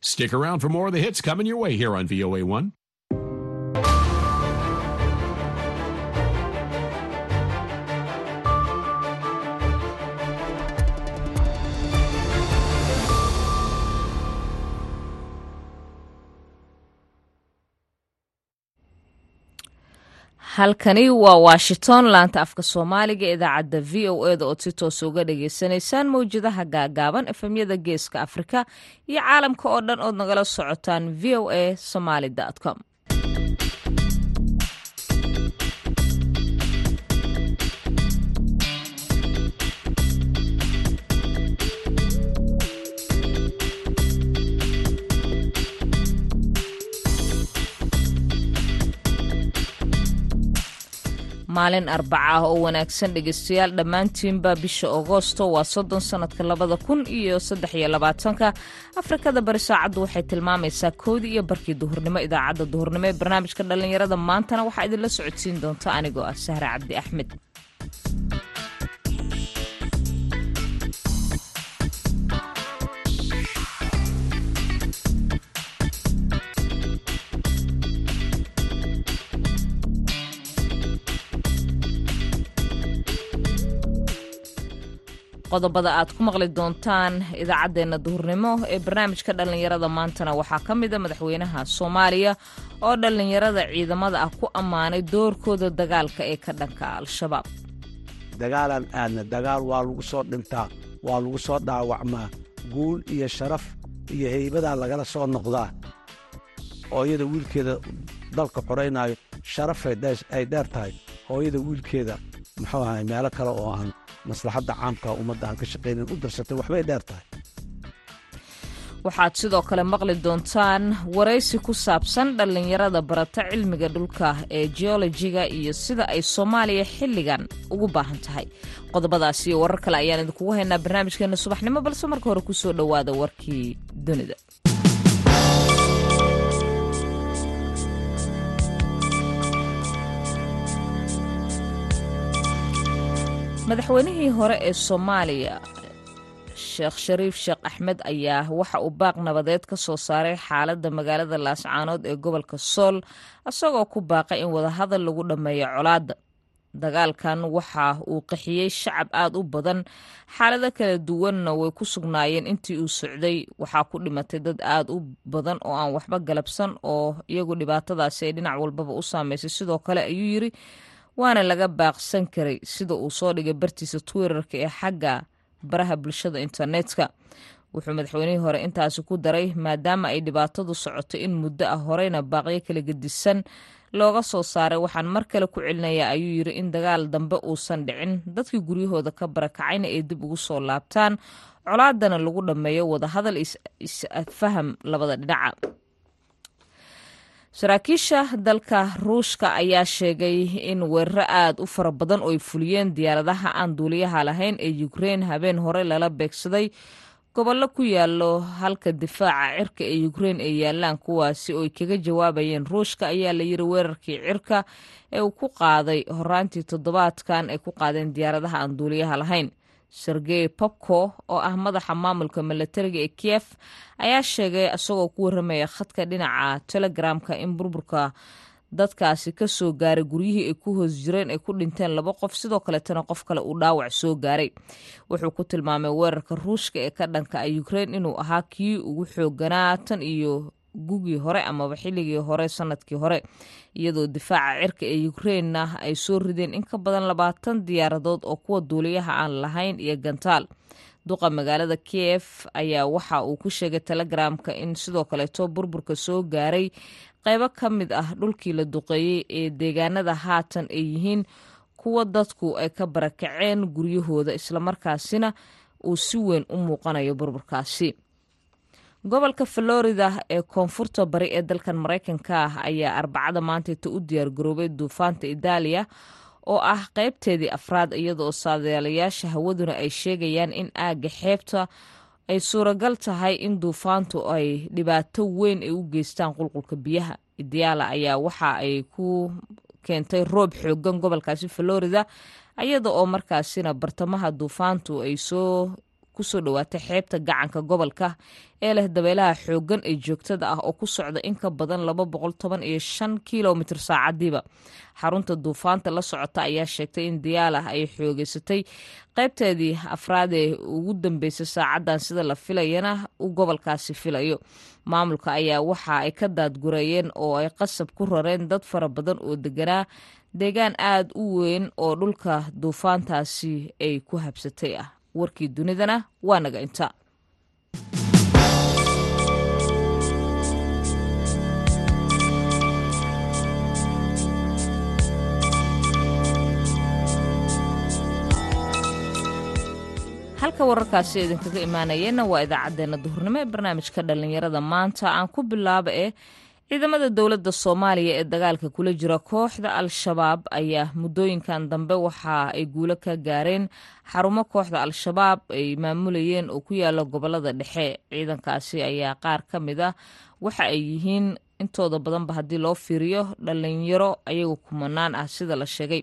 Stick around for more of the hits coming your way here on VOA1. Halkani waa washington laanta afka soomaaliga idaacadda v o e da ood si toos uga dhagaysanaysaan mawjadaha gaagaaban efemyada geeska afrika iyo caalamka oo dhan ood nagala socotaan v o a somaly com maalin arbaca ah oo wanaagsan dhegeystayaal. Dhammaantiinba bisha agoosto waa soddon sannadka labada kun iyo saddex iyo labaatanka. Afrikada bari saacaddu waxay tilmaamaysaa koodii iyo barkii duhurnimo idaacadda duhurnimo ee barnaamijka dhallinyarada maantana waxaa idinla socodsiin doonta anigoo ah sahre cabdi axmed qodobada aad ku maqli doontaan idaacaddeenna duhurnimo ee barnaamijka dhallinyarada maantana waxaa ka mida madaxweynaha soomaaliya oo dhallinyarada ciidamada ah ku ammaanay doorkooda dagaalka ee ka dhanka al-shabaab. Dagaalaan aadna dagaal waa lagu soo dhintaa waa lagu soo dhaawacmaa guul iyo sharaf iyo heybadaa lagala soo noqdaa hooyada wiilkeeda dalka xoraynaayo sharafay ay dheer tahay hooyada wiilkeeda muxuu ahay meelo kale oo aan maslaxadda caamka ummadda aan ka shaqaynin u darsatay waxbay dheer tahay. Waxaad sidoo kale maqli doontaan waraysi ku saabsan dhallinyarada barata cilmiga dhulka ee geolojiga iyo sida ay soomaaliya xilligan ugu baahan tahay. Qodobadaas iyo warar kale ayaan idinkugu haynaa barnaamijkeena subaxnimo balse marka hore ku soo dhowaada warkii dunida madaxweynihii hore ee soomaaliya sheekh shariif sheekh axmed ayaa waxa uu baaq nabadeed ka soo saaray xaaladda magaalada laascaanood ee gobolka sool isagoo ku baaqay in wadahadal lagu dhammeeyo colaadda. Dagaalkan waxa uu qaxiyey shacab aad u badan xaalado kala duwanna way ku sugnaayeen intii uu socday. Waxaa ku dhimatay dad aad u badan oo aan waxba galabsan oo iyagu dhibaatadaasi ay dhinac walbaba u saameysay. Sidoo kale ayuu yiri waana laga baaqsan karay sida uu soo dhigay bartiisa twitterka ee xagga baraha bulshada internetka. Wuxuu madaxweynihii hore intaasi ku daray maadaama ay dhibaatadu socoto in muddo ah horeyna baaqyo kala gedisan looga soo saaray. Waxaan mar kale ku celinayaa ayuu yiri in dagaal dambe uusan dhicin. Dadkii guryahooda ka barakacayna ay dib ugu soo laabtaan. Colaadana lagu dhammeeyo wadahadal isfaham labada dhinaca saraakiisha dalka ruushka ayaa sheegay in weeraro aad u fara badan oo ay fuliyeen diyaaradaha aan duuliyaha lahayn ee ukrein habeen hore lala beegsaday. Gobollo ku yaalo halka difaaca cirka ee ukrein ay yaalaan kuwaasi oo ay kaga jawaabayeen ruushka ayaa la yiri weerarkii cirka ee uu ku qaaday horaantii toddobaadkan ay ku qaadeen diyaaradaha aan duuliyaha lahayn sergey popko oo ah madaxa maamulka milatariga ee kiev ayaa sheegay isagoo ku warramaya khadka dhinaca telegramka in burburka dadkaasi ka soo gaaray guryihii ay ku hoos jireen ay ku dhinteen laba qof sidoo kaleetana qof kale uu dhaawac soo gaaray. Wuxuu ku tilmaamay weerarka ruushka ee ka dhanka a ukrein inuu ahaa kii ugu xooganaa tan iyo gugii hore amaba xilligii hore sannadkii hore iyadoo difaaca cirka ee ukrainna ay soo rideen in ka badan labaatan diyaaradood oo kuwa duuliyaha aan lahayn iyo gantaal. Duqa magaalada kiev ayaa waxa uu ku sheegay telegramka in sidoo kaleeto burburka soo gaaray. Qaybo ka mid ah dhulkii la duqeeyey ee deegaanada haatan ay yihiin kuwa dadku ay ka barakaceen guryahooda islamarkaasina uu si weyn u muuqanayo burburkaasi gobolka florida ee koonfurta bari ee dalkan maraykanka ah ayaa arbacada maantayta u diyaargaroobay duufaanta idaaliya oo ah qaybteedii afraad iyadaoo saadaalayaasha hawaduna ay sheegayaan in aagga xeebta ay suuragal tahay in duufaantu ay dhibaato weyn ay u geystaan qulqulka biyaha. Idiyaala ayaa waxa ay ku keentay roob xoogan gobolkaasi florida iyada oo markaasina bartamaha duufaantu ay soo ku soo dhowaatay xeebta gacanka gobolka ee leh dabeelaha xooggan ee joogtada ah oo ku socda in ka badan kilomitr saacadiiba xarunta duufaanta la socota ayaa sheegtay in diyaalah ay xoogeysatay qaybteedii afraad ee ugu dambeysay saacadan sida la filayana uu gobolkaasi filayo. Maamulka ayaa waxa ay ka daadgureeyeen oo ay qasab ku rareen dad fara badan oo deganaa deegaan aad u weyn oo dhulka duufaantaasi ay ku habsatay ah warkii dunidana waa naga inta. Halka wararkaasi idinkaga imaanayeenna waa idaacaddeenna duhurnimo ee barnaamijka dhallinyarada maanta aan ku bilaaba eh ciidamada dowladda soomaaliya ee dagaalka kula jira kooxda al-shabaab ayaa muddooyinkan dambe waxa ay guulo ka gaareen xarumo kooxda al-shabaab ay maamulayeen oo ku yaalla gobollada dhexe. Ciidankaasi ayaa qaar ka mid ah waxa ay yihiin intooda badanba haddii loo fiiriyo dhalinyaro ayagu kumanaan ah sida la sheegay.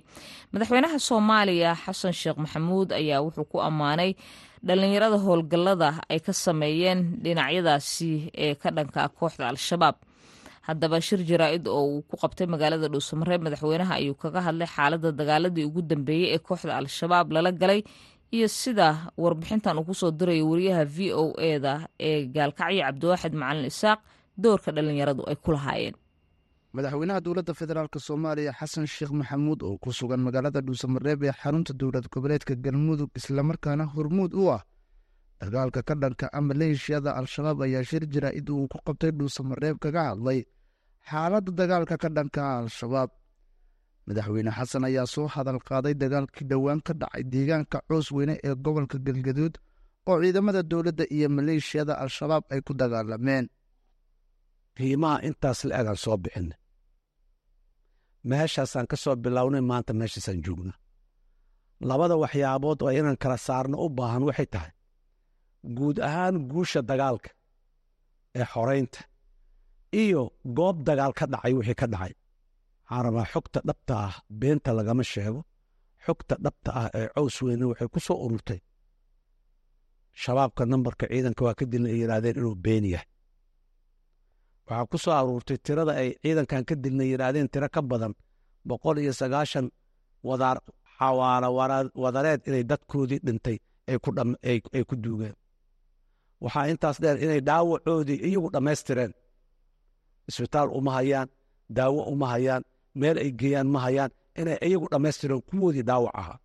Madaxweynaha soomaaliya xasan sheekh maxamuud ayaa wuxuu ku ammaanay dhalinyarada howlgallada ay ka sameeyeen dhinacyadaasi ee ka dhanka kooxda al-shabaab haddaba shir jaraa-id oo uu ku qabtay magaalada dhuusamareeb madaxweynaha ayuu kaga hadlay xaaladda dagaaladii ugu dambeeyey ee kooxda al-shabaab lala galay iyo sida warbixintan uu ku soo dirayo wariyaha v o eda ee gaalkacyo cabdiwaaxid macalin isaaq doorka dhalinyaradu ay ku lahaayeen. Madaxweynaha dowladda federaalk soomaaliya xasan sheekh maxamuud oo ku sugan magaalada dhuusamareeb ee xarunta dowlad goboleedka galmudug islamarkaana hormuud u ah dagaalka ka dhanka ah maleeshiyada al-shabaab ayaa shir jaraa-id uu ku qabtay dhuusamareeb kaga hadlay xaaladda dagaalka ka dhanka al-shabaab. Madaxweyne xasan ayaa soo hadal qaaday dagaalkii dhowaan ka dhacay deegaanka coos weyne ee gobolka galgaduud oo ciidamada dowladda iyo maleeshiyada al-shabaab ay ku dagaalameen. Qiimaha intaas la egaan soo bixinay meeshaasaan ka soo bilownay maanta meeshaasaan joogna labada waxyaabood oo inaan kala saarno u baahan waxay tahay guud ahaan guusha dagaalka ee xoraynta iyo goob dagaal ka dhacay wixii ka dhacay. Waxaan xogta dhabta ah beenta lagama sheego. Xogta dhabta ah ee cows weyne waxay ku soo ururtay. Shabaabka nambarka ciidanka waa ka dilna ay yidhaahdeen inuu been yahay. Waxaa ku soo aruurtay tirada ay ciidankan ka dilna yidhaahdeen tiro ka badan boqol iyo sagaashan wadaar xawaalo wadareed inay dadkoodii dhintay ay ku duugeen waxaa intaas dheer inay dhaawacoodii iyagu dhammaystireen isbitaal uma hayaan daawo uma hayaan meel ay geeyaan ma hayaan inay iyagu dhammaystireen kuwoodii dhaawac ahaa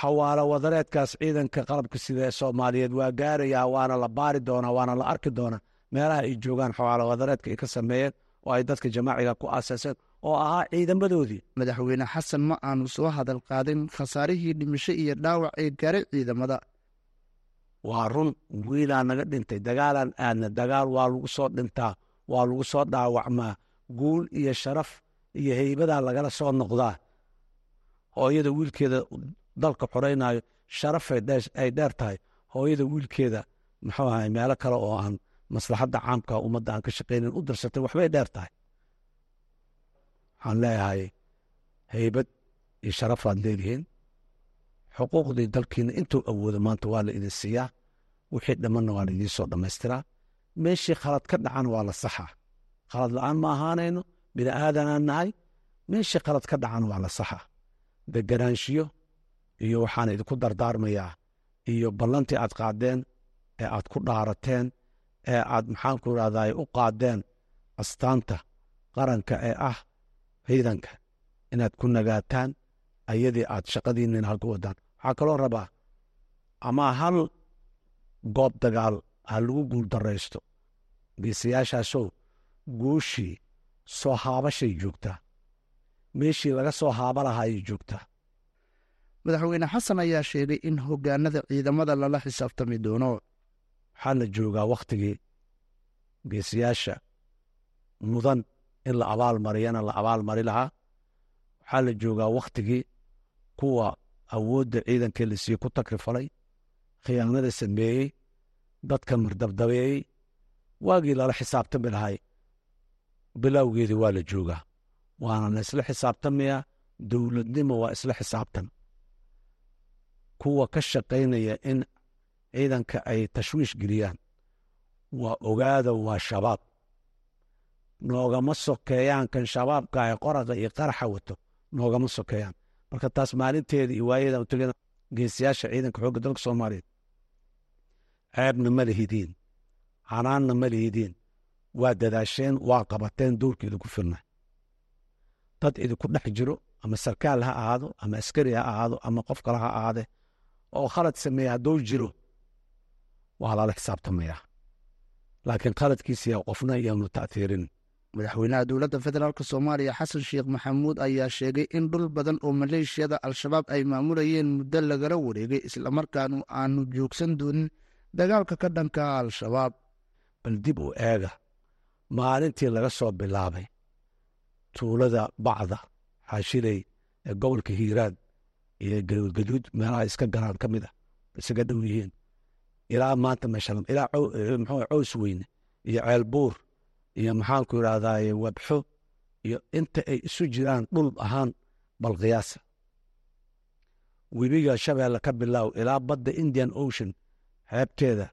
xawaalo wadareedkaas ciidanka qalabka sida ee soomaaliyeed waa gaarayaa waana la baari doonaa waana la arki doonaa meelaha ay joogaan xawaalo wadareedka ay ka sameeyeen oo ay dadka jamaaciga ku aasaaseen oo ahaa ciidamadoodii. Madaxweyne xasan ma aanu soo hadal qaadin khasaarihii dhimasho iyo dhaawac ee gaaray ciidamada waa run wiilaa naga dhintay dagaalaan aadna dagaal waa lagu soo dhintaa waa lagu soo dhaawacmaa guul iyo sharaf iyo heybadaa lagala soo noqdaa? Hooyada wiilkeeda dalka xoraynaayo sharafay ay dheer tahay. Hooyada wiilkeeda muxuu ahay meelo kale oo aan maslaxadda caamka ummadda aan ka shaqaynin u darsatay waxbay dheer tahay. Waxaan leeyahay heybad iyo sharafaad leedihiin xuquuqdii dalkiina intuu awoodo maanta waa la idin siiyaa wixii dhammanna waa la idiin soo dhammaystiraa. Meeshii khalad ka dhacana waa la saxaa. Khalad la'aan ma ahaanayno bini aadanaan nahay. Meeshii khalad ka dhacana waa la saxaa. Deganaanshiyo iyo waxaan idinku dardaarmayaa iyo ballantii aad qaadeen ee aad ku dhaarateen ee aad maxaanku idhahday u qaadeen astaanta qaranka ee ah ciidanka. Inaad ku nagaataan ayadii aad shaqadiinina halku wadaan waxaa kaloo rabaa ama hal goob dagaal ha lagu guul daraysto geesayaashaasow guushii soo haabashay joogtaa meeshii laga soo haaba lahaayay joogtaa madaxweyne xasan ayaa sheegay in hoggaanada ciidamada lala xisaabtami doono. Waxaa la joogaa wakhtigii geesayaasha mudan in la abaal mariyana la abaal mari lahaa. Waxaa la joogaa wakhtigii kuwa awoodda ciidankii la siiye ku takrifalay khiyaanada sameeyey dadka mardabdabeeyey waagii lala xisaabtami lahay. Bilowgeedii waa la joogaa waana la isla xisaabtamayaa dowladnimo waa isla xisaabtan. Kuwa ka shaqaynaya in ciidanka ay tashwiish geliyaan waa ogaada waa shabaab. Noogama sokeeyaan kan shabaabka ay qoraqa iyo qaraxa wato noogama sokeeyaan marka taas maalinteeda iyo waayadan utagana geesiyaasha ciidanka xoogga dalka soomaaliyeed ceebna ma lihidiin canaanna ma lihidiin waa dadaasheen waa qabateen dowrkeeda ku filna. Dad idinku dhex jiro ama sarkaal ha ahaado ama askari ha ahaado ama qof kale ha ahaade oo khalad sameeya hadduu jiro waa lala xisaabtamayaa laakiin khaladkiisiya qofna iyaanu ta'hiirin madaxweynaha dowladda federaalk soomaaliya xasan sheekh maxamuud ayaa sheegay in dhul badan oo maleeshiyada al-shabaab ay maamulayeen muddo lagala wareegay islamarkaanu aanu joogsan doonin dagaalka ka dhanka al-shabaab. Bal dib u eega maalintii laga soo bilaabay tuulada bacda xaashiley ee gobolka hiiraan iyo gaduudgaduud meelaha iska galaan ka mid a isaga dhow yihiin. Ilaa maanta meeshalam ilaa muxuu cows weyne iyo ceelbuur iyo maxaanku idhahdaaye wabxo iyo inta ay isu jiraan dhul ahaan bal qiyaasa. Webiga shabeelle ka bilaaw ilaa badda indian ocean xeebteeda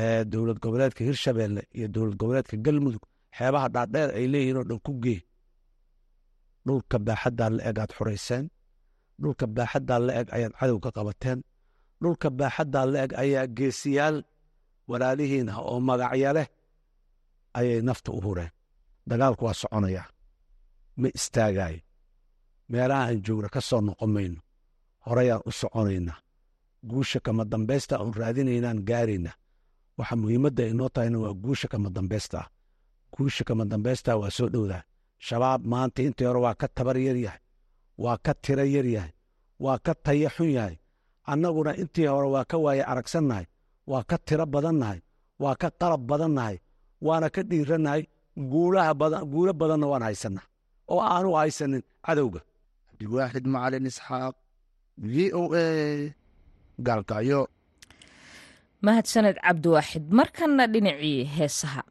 ee dowlad goboleedka hirshabeelle iyo dowlad goboleedka galmudug xeebaha dhaadheer ay leeyihiin oo dhan ku gee dhulka baaxaddaa la eg aad xorayseen dhulka baaxaddaa la eg ayaad cadow ka qabateen dhulka baaxaddaa la eg ayaa geesiyaal walaalihiin ah oo magacya leh ayay nafta u hureen dagaalku waa soconayaa ma istaagaayo meelaha aan joogna ka soo noqon mayno horeyaan u soconaynaa guusha kama dambaysta oon raadinaynaan gaaraynaa waxa muhiimadda inoo tahayna waa guusha kama dambaysta. Guusha kama dambaysta waa soo dhowdaa. Shabaab maanta intii hore waa ka tabar yar yahay. Waa ka tira yar yahay. Waa ka taya xun yahay. Annaguna intii hore waa ka waaye aragsannahay. Waa ka tiro badannahay. Waa ka qalab badannahay waana ka dhiirannahay guulaha badan guulo badanna waan haysanaa. Oo aanu haysanin cadowga. Cabdiwaaxid macalin isxaaq v o a gaalkacyo mahadsaned cabdiwaaxid markanna dhinacii heesaha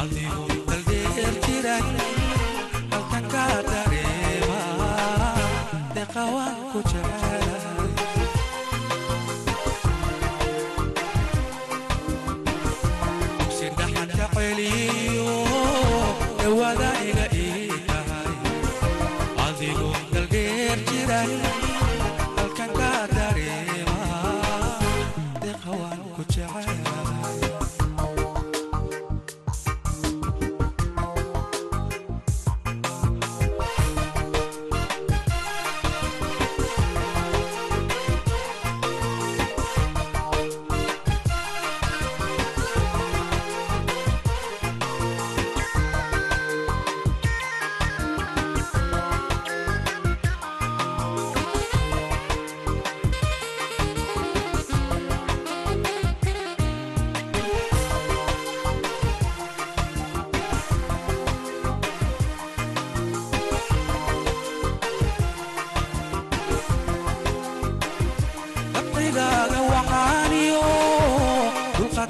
I'll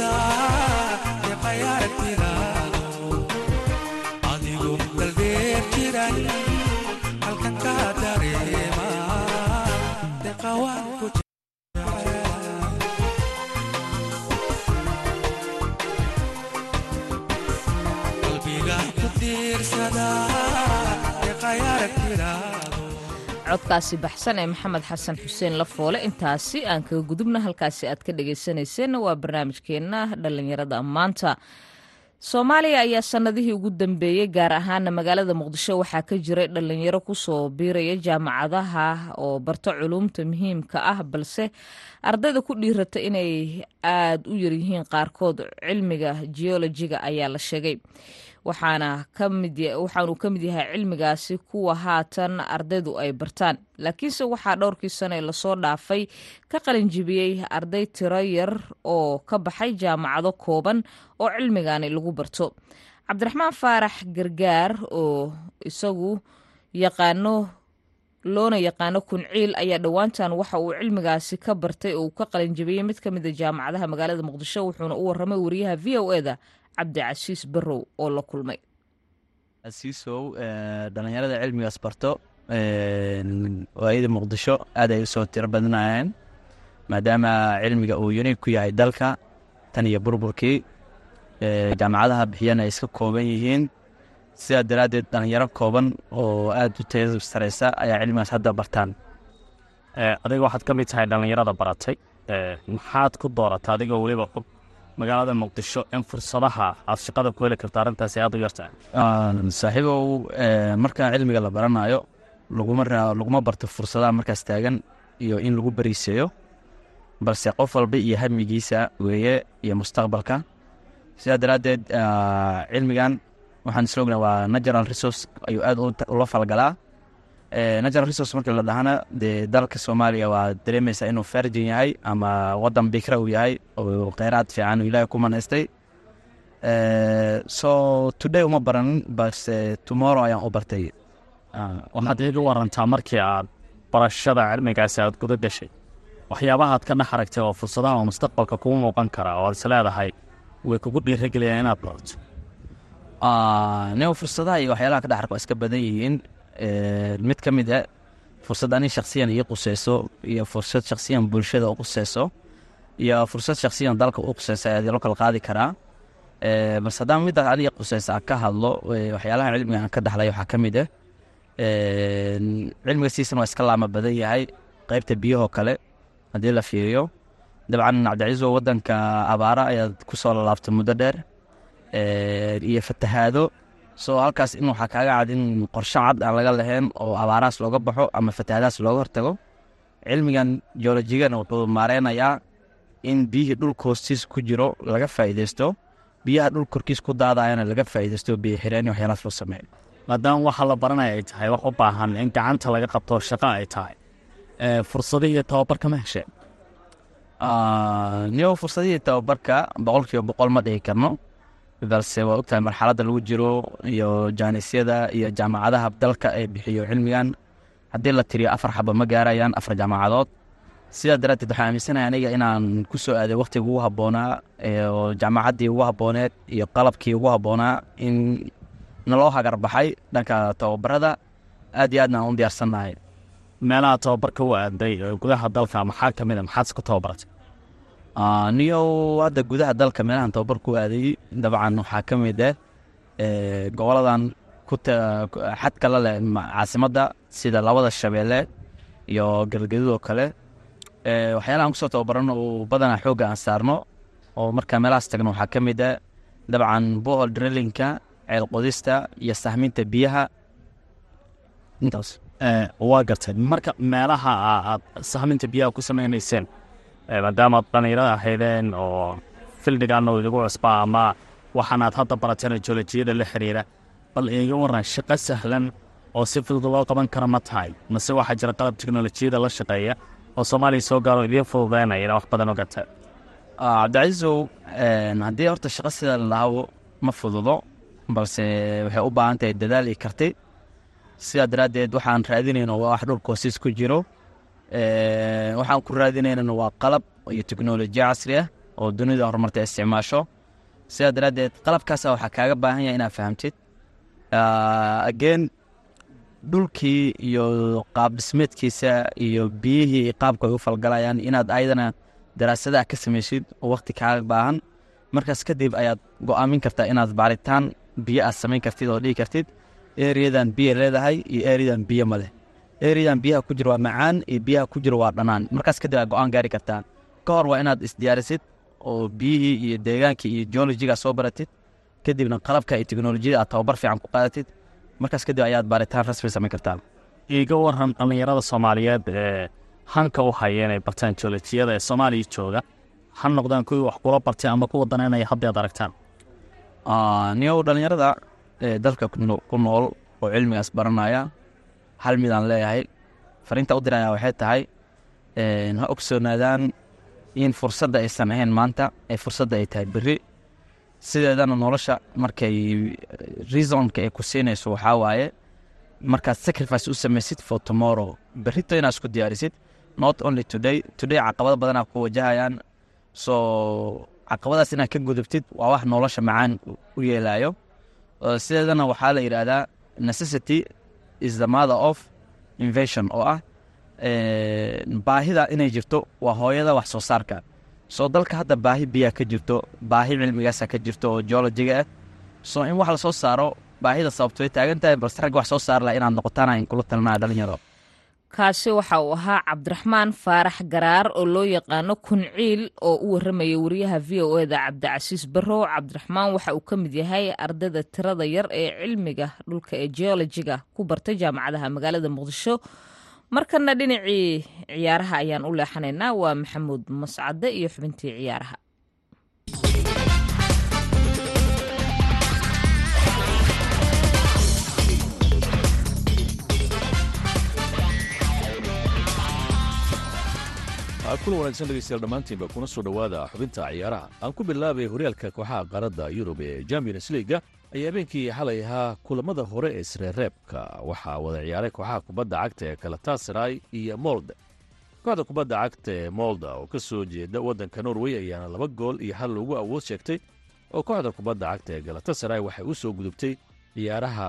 verdad. Codkaasi baxsan ee maxamed xasan xuseen lafoole intaasi aan kaga gudubna halkaasi aad ka dhagaysanayseena waa barnaamijkeenna dhallinyarada maanta. Soomaaliya ayaa sannadihii ugu dambeeyey gaar ahaana magaalada muqdisho. Waxaa ka jiray dhallinyaro ku soo biiraya jaamacadaha oo barto culuumta muhiimka ah balse ardayda ku dhiirata inay aad u yaryihiin qaarkood. Cilmiga geolojiga ayaa la sheegay waxaana waxaanuu ka mid yahay cilmigaasi kuwa haatan ardaydu ay bartaan. Laakiinse waxaa dhowrkii sano ee la soo dhaafay ka qalinjibiyey arday tiro yar oo ka baxay jaamacado kooban oo cilmigani lagu barto. Cabdiraxmaan faarax gargaar oo isagu yaqaano loona yaqaano kunciil ayaa dhowaantan waxa uu cilmigaasi ka bartay oo uu ka qalinjibiyey mid ka mid a jaamacadaha magaalada muqdisho wuxuuna u waramay wariyaha v o eda cabdicasiis barrow oo la kulmay. Asiisow dhallinyarada cilmigaas barto waayada muqdisho aad ay u soo tiro badnayeen maadaama cilmiga uu uniig ku yahay dalka tan iyo burburkii jaamacadaha bixiyana ay iska kooban yihiin. Sidaa daraaddeed dhallinyaro kooban oo aad u tayada sareysa ayaa cilmigaas hadda bartaan. Adiga waxaad ka mid tahay dhallinyarada baratay. Maxaad ku doorata adigoo weliba magaalada muqdisho in fursadaha aad shaqada ku heli karto arrintaasi aad u yartahay saaxiibow markaa cilmiga la baranayo laguma barto fursadaha markaas taagan iyo in lagu bariiseeyo balse qof walba iyo hamigiisa weeye iyo mustaqbalka. Sidaa daraaddeed cilmigan waxaan isla ognaha waa natural resource ayuu aad ula falgalaa natural resource markii la dhahana dee dalka soomaaliya waa dareemaysaa inuu farjin yahay ama wadan bikra uu yahay oo kheyraad fiican ilaahay ku manaystay. So today uma baranin balse tomorrow ayaan u bartay. Waxaad iiga warantaa markii aad barashada cilmigaasi aad guda gashay. Waxyaabahaad ka dhex aragtay oo fursadaha oo mustaqbalka kugu muuqan kara oo aad is leedahay way kugu dhiirageliyaan inaad barato nin fursadaha iyo waxyaalaha ka dhex arka waa iska badan yihiin mid ka mid a fursad ani shaksiyan ii quseyso iyo fursad shaksiyan bulshada u quseyso iyo fursad shaksiyan dalka u quseysa ayaa loo kala qaadi karaa balse haddaan middaas adiga quseysa ka hadlo waxyaalaha cilmiga aan ka dhexlay waxaa ka mid ah cilmiga siisan waa iska laama badan yahay qeybta biyahoo kale haddii la fiiriyo. Dabcan cabdiciiso wadanka abaara ayaad ku soo lalaabtay muddo dheer iyo fatahaado so halkaas in waxaa kaaga cad in qorshe cad aan laga lahayn oo abaarahaas looga baxo ama fatahaadahaas looga hortago. Cilmigan geolojigana wuxuu maareynayaa in biyihii dhulka hoostiis ku jiro laga faa'iideysto biyaha dhul korkiis ku daadayana laga faa'iideysto biyo xireen iyo waxyaalahaas loo sameeyo maadaama waxa la baranaya ay tahay wax u baahan in gacanta laga qabto shaqo ay tahay. Fursadihii iyo tababarka ma hesheen niyo fursadihii tababarka boqolkiiba boqol ma dhihi karno balse waa ogtahay marxaladda lagu jiro iyo jaanisyada iyo jaamacadaha dalka ee bixiyo cilmigan. Haddii la tiriyo afar xaba ma gaarayaan afar jaamacadood. Sidaa daraaddeed waxaa aaminsanahay aniga inaan ku soo aaday wakhtiga ugu habboonaa oo jaamacaddii ugu habbooneed iyo qalabkii ugu habboonaa in naloo hagar baxay. Dhanka tababarada aad iyo aadna u diyaarsannahay meelaha tababarka u aaday gudaha dalka maxaa ka mid a maxaad isku tababaratay niyo hadda gudaha dalka meelahan tababar ku aaday dabcan waxaa ka mid ah goboladan xadka la leh caasimadda sida labada shabeelle iyo galgadud oo kale. Waxyaalahan ku soo tababarano oo badanaa xoogga aan saarno oo markaa meelahaas tagno waxaa ka mid ah dabcan bohol drillinka ceel qodista iyo sahminta biyaha. Intaas. Waa gartay. Marka meelaha aad sahminta biyaha ku sameynayseen maadaamaad dhallinyarada ahaydeen oo fildigaana idigu cusbaa ama waxaanaad hadda barateen joolojiyada la xiriira. Bal iiga waran shaqo sahlan oo si fudud loo qaban kara ma tahay. Mase waxaa jira qalab teknolojiyada la shaqeeya oo soomaaliya soo gaaro idiin fududeynaya ina wax badan o gata cabdicaisow haddii horta shaqo sida la lahawo ma fududo balse waxay u baahan tahay dadaal iyo karti. Sidaa daraaddeed waxaan raadinayno waa wax dhulka hoosiis ku jiro waxaan ku raadinaynana waa qalab iyo teknolojiya casri ah oo dunida horumarta isticmaasho. Sidaa daraaddeed qalabkaasa waxaa kaaga baahan yahay inaad fahamtid. Ageen dhulkii iyo qaab dhismeedkiisa iyo biyihii qaabka ay u falgalayaan inaad ayadana daraasadaha ka samaysid oo wakhti kaaga baahan. Markaas kadib ayaad go'aamin kartaa inaad baaritaan biyo aad samayn kartid oo dhihi kartid eriyadan biyo leedahay iyo eriyadan biyo ma leh eriyadan biyaha ku jira waa macaan iyo biyaha ku jira waa dhanaan. Markaas kadib aad go'aan gaari kartaa ka hor waa inaad isdiyaarisid oo biyihii iyo deegaankii iyo geologiga soo baratid. Kadibna qalabka iyo teknolojiyada aad tababar fiican ku qaadatid markaas kadib ayaad baaritaan rasmi samayn kartaa iiga waran dhallinyarada soomaaliyeed ee hanka u haya inay bartaan joolojiyada ee soomaaliya jooga ha noqdaan kuwii wax kula bartay ama kuwa danaynaya haddii aad aragtaan. Niyow dhallinyarada ee dalka ku nool oo cilmigaas baranaya hal midaan leeyahay. Fariinta u diraya waxay tahay ha ogsoonaadaan in fursadda aysan ahayn maanta ee fursadda ay tahay berri. Sideedana nolosha markay reasonka ay ku siinayso waxaa waaye markaad sacrifice u samaysid for tomorrow. Berrito inaad isku diyaarisid not only today today caqabado badanaa ku wajahayaan. So caqabadaas inaad ka gudubtid waa wax nolosha macaan u yeelayo sideedana waxaa la yidhaahdaa necessity is the mother of invasion oo ah baahida inay jirto waa hooyada wax soo saarka. Soo dalka hadda baahi biyaa ka jirto baahi cilmigaasa ka jirto oo geologiga ah. Soo in wax la soo saaro baahida sababto way taagan tahay balse ragga wax soo saar laha inaad noqotaan in kula talinaya dhalinyaro kaasi waxa uu ahaa cabdiraxmaan faarax garaar oo loo yaqaano kunciil oo u warramaya wariyaha v o eda cabdicasiis barrow. Cabdiraxmaan waxa uu ka mid yahay ardayda tirada yar ee cilmiga dhulka ee geologiga ku bartay jaamacadaha magaalada muqdisho. Markana dhinacii ciyaaraha ayaan u leexanaynaa. Waa maxamuud mascade iyo xubintii ciyaaraha kulan wanaagsan dhegeystayaal dhammaantiinba kuna soo dhowaada xubinta ciyaaraha. Aan ku bilaabay horyaalka kooxaha qaaradda yurub ee champions leaga ayaa habeenkii xalay ahaa kulamada hore ee sreereebka waxaa wada ciyaaray kooxaha kubadda cagta ee kalatasaray iyo molde. Kooxda kubadda cagta ee molda oo ka soo jeeda waddanka norway ayaana laba gool iyo hal lagu awood sheegtay oo kooxda kubadda cagta ee galatasaray waxay u soo gudubtay ciyaaraha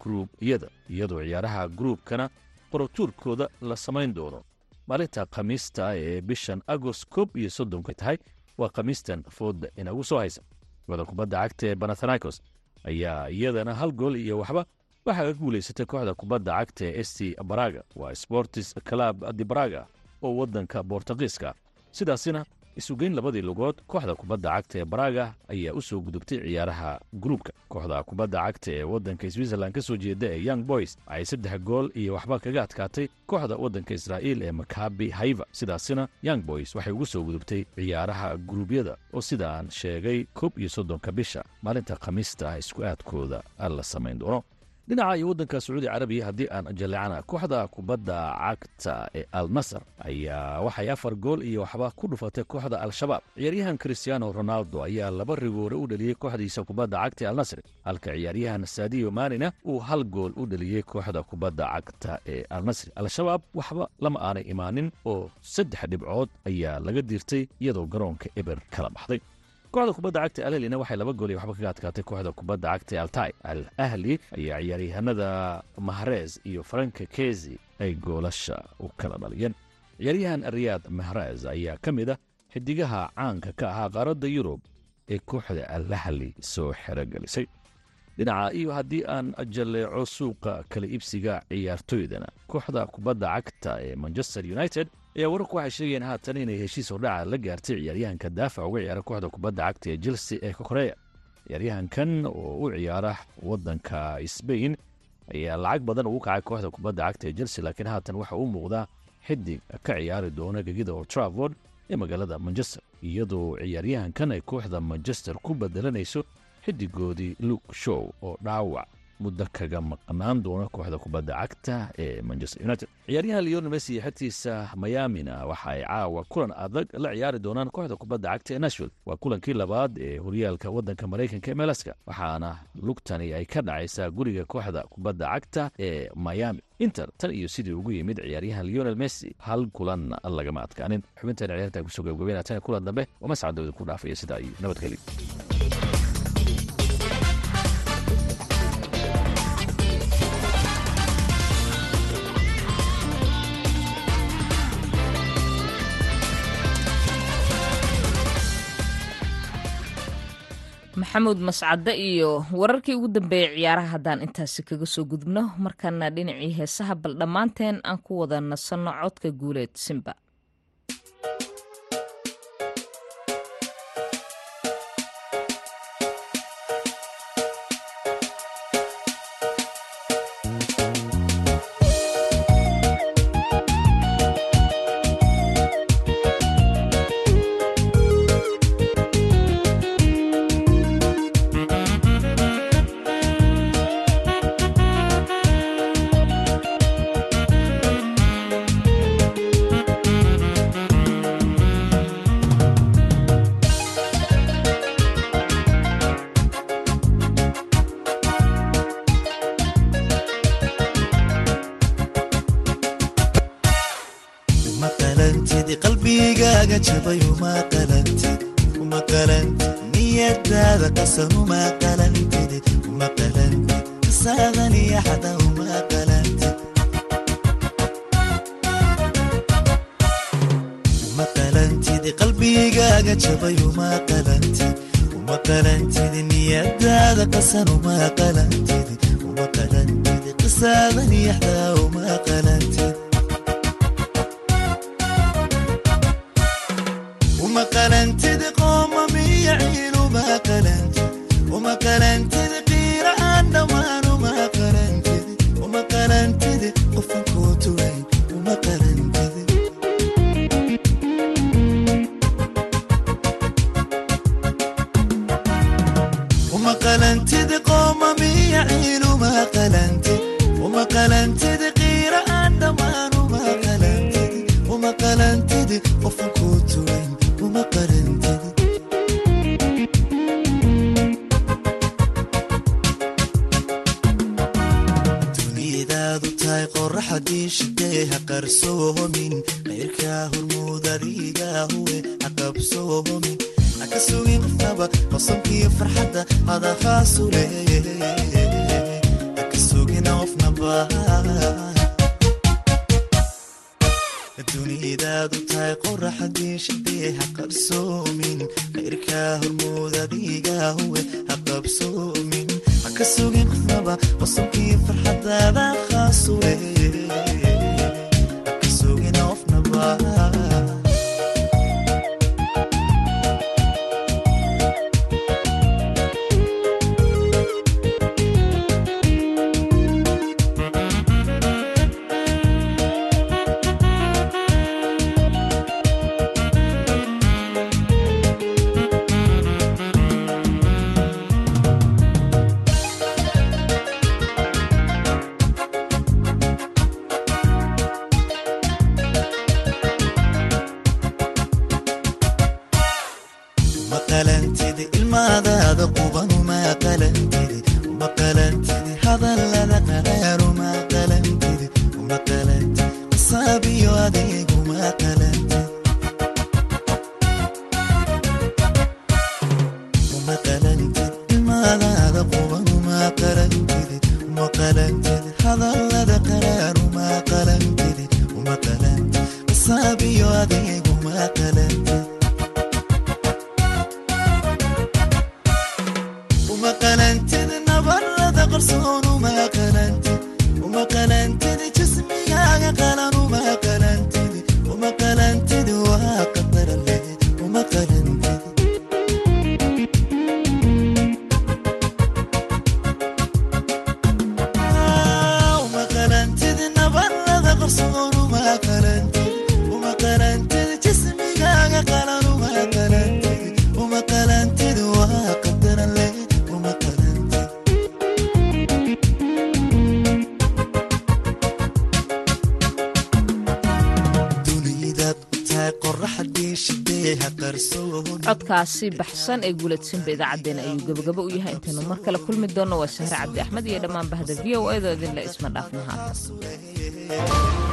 gruubyada iyadoo ciyaaraha gruubkana qorotuurkooda la samayn doono maalinta khamiista ee bishan agost koob iyo soddonka tahay waa khamiistan fooda inagu soo haysa. Kooxda kubadda cagta ee banathanaikos ayaa iyadana hal gool iyo waxba waxaa ka guulaysatay kooxda kubadda cagta ee st baraga waa sportis club di baraga oo waddanka bortugiiska sidaasina isugeyn labadii lugood kooxda kubadda cagta ee baraga ayaa u soo gudubtay ciyaaraha gruubka kooxda kubadda cagta ee waddanka switzerland ka soo jeeda ee young boys waxay saddex gool iyo waxba kaga adkaatay kooxda waddanka israa'iil ee makabi haiva sidaasina young boys waxay ugu soo gudubtay ciyaaraha gruubyada oo sidaan sheegay koob iyo soddonka bisha. Maalinta khamiista ah isku aadkooda la samayn doono dhinaca iyo waddanka sacuudi carabiya haddii aan jalleecana kooxda kubadda cagta ee al nasar ayaa waxay afar gool iyo waxba ku dhufatay kooxda al-shabaab. Ciyaaryahan christiano ronaldo ayaa laba rigoore u dhaliyey kooxdiisa kubadda cagta ee al nasri halka ciyaaryahan sadio manina uu hal gool u dhaliyey kooxda kubadda cagta ee al nasri al-shabaab waxba lama aanay imaanin oo saddex dhibcood ayaa laga diirtay iyadoo garoonka eber kala baxday kooxda kubadda cagta alahlina waxay laba gool iyo waxba kaga adkaatay kooxda kubadda cagta altay al ahli ayaa ciyaaryahanada mahrez iyo franka kezi ay goolasha u kala dhaliyeen. Ciyaaryahan riyaad mahrez ayaa ka mid ah xidigaha caanka ka ahaa qaaradda yurub ee kooxda alahli soo xerogelisay dhinaca iyo haddii aan jalleeco suuqa kala iibsiga ciyaartoydana kooxda kubadda cagta ee manchester united ayaa wararku waxay sheegayeen haatan inay heshiis hordhaca la gaartay ciyaaryahanka daafac uga ciyaara kooxda kubadda cagta ee chelsea ee koreya. Ciyaaryahankan oo u ciyaara waddanka sbain ayaa lacag badan ugu kacay kooxda kubadda cagta ee chelsea laakiin haatan waxa uu muuqdaa xidig ka ciyaari doona gegida oo travord ee magaalada manchester iyadoo ciyaaryahankan ay kooxda manchester ku bedelanayso xidigoodii luke show oo dhaawac muddo kaga maqnaan doona kooxda kubadda cagta ee manchester united ciyaaryahan leonel messi xertiisa mayamina waxa ay caawa kulan adag la ciyaari doonaan kooxda kubadda cagta ee nashville waa kulankii labaad ee horyaalka waddanka maraykanka ee melaska waxaana lugtani ay ka dhacaysaa guriga kooxda kubadda cagta ee miami inter tan iyo sidii ugu yimid ciyaaryahan leonel messi hal kulan lagama adkaanin xubinteena ciyaarta ku soo gabgabayna tan kulan dambe oo ku dhaafaya sida ay nabadgelyo maxamuud mascade iyo wararkii ugu dambeeyey ciyaaraha haddaan intaasi kaga soo gudubno markana dhinacii heesaha bal dhammaanteen aan ku wada nasanno codka guuleed simba qalbigaaga jabay uma qalantid uma qalantid niyadaada qasan uma qalantid uma qalantid qisaadan iyo xada uma qalantid tahay qoraxadii shideeha qarsoomin qayrkaa hormuudadiigaahuwe haqabsoomin haka sugin qofnaba qosobkii farxadda hadahaasu leeye haka sugina qofnaba dunidaadu tahay qoraxadii shideeha qarsoomin qayrkaa hormuudadiigaahuwe haqabsoomin haka sugin qofnaba qosobkii farxadaada codkaasi baxsan ee guuladsinba idaacaddeen ayuu gabagabo u yahay intaynu mar kale kulmi doonno waa sahre cabdi axmed iyo dhammaan bahda v o edo idinle isma dhaafna haatan